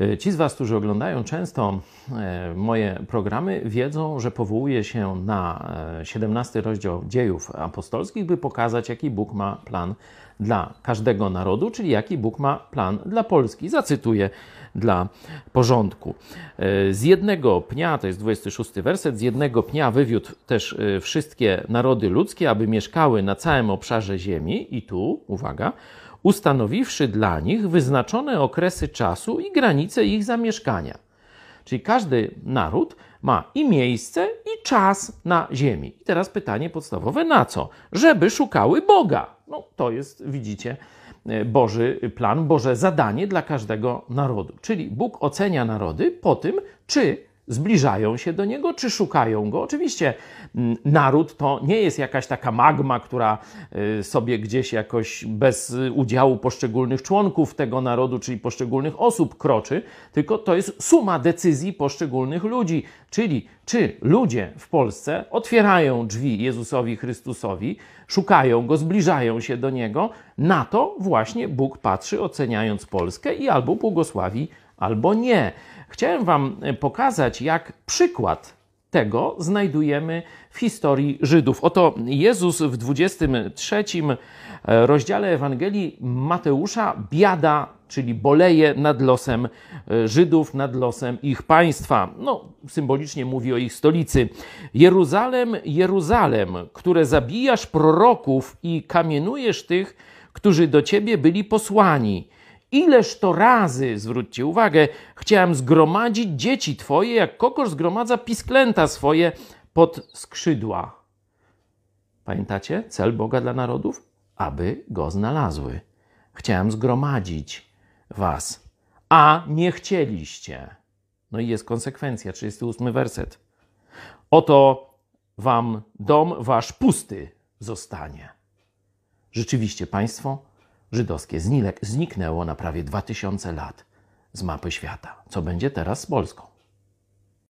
E, ci z Was, którzy oglądają często e, moje programy, wiedzą, że powołuję się na 17 rozdział dziejów apostolskich, by pokazać, jaki Bóg ma plan dla każdego narodu, czyli jaki Bóg ma plan dla Polski. Zacytuję dla porządku. Z jednego pnia, to jest 26 werset, z jednego pnia wywiódł też wszystkie narody ludzkie, aby mieszkały na całym obszarze ziemi i tu, uwaga, ustanowiwszy dla nich wyznaczone okresy czasu i granice ich zamieszkania. Czyli każdy naród ma i miejsce, i czas na ziemi. I teraz pytanie podstawowe: na co? Żeby szukały Boga. No to jest, widzicie, e, Boży plan, Boże zadanie dla każdego narodu. Czyli Bóg ocenia narody po tym, czy zbliżają się do niego, czy szukają go. Oczywiście mm, naród to nie jest jakaś taka magma, która y, sobie gdzieś jakoś bez udziału poszczególnych członków tego narodu, czyli poszczególnych osób kroczy, tylko to jest suma decyzji poszczególnych ludzi. Czyli czy ludzie w Polsce otwierają drzwi Jezusowi Chrystusowi, szukają go, zbliżają się do niego, na to właśnie Bóg patrzy, oceniając Polskę i albo błogosławi, albo nie. Chciałem Wam e, pokazać, jak przykład tego znajdujemy w historii Żydów. Oto Jezus w 23 e, rozdziale Ewangelii Mateusza biada, czyli boleje nad losem e, Żydów, nad losem ich państwa. No, symbolicznie mówi o ich stolicy. Jeruzalem, Jeruzalem, które zabijasz proroków i kamienujesz tych, którzy do ciebie byli posłani. Ileż to razy, zwróćcie uwagę, chciałem zgromadzić dzieci twoje, jak kokosz zgromadza pisklęta swoje pod skrzydła. Pamiętacie cel Boga dla narodów? Aby go znalazły. Chciałem zgromadzić was, a nie chcieliście. No i jest konsekwencja, 38 werset. Oto wam dom wasz pusty zostanie. Rzeczywiście, państwo żydowskie zniknęło na prawie 2000 lat z mapy świata. Co będzie teraz z Polską?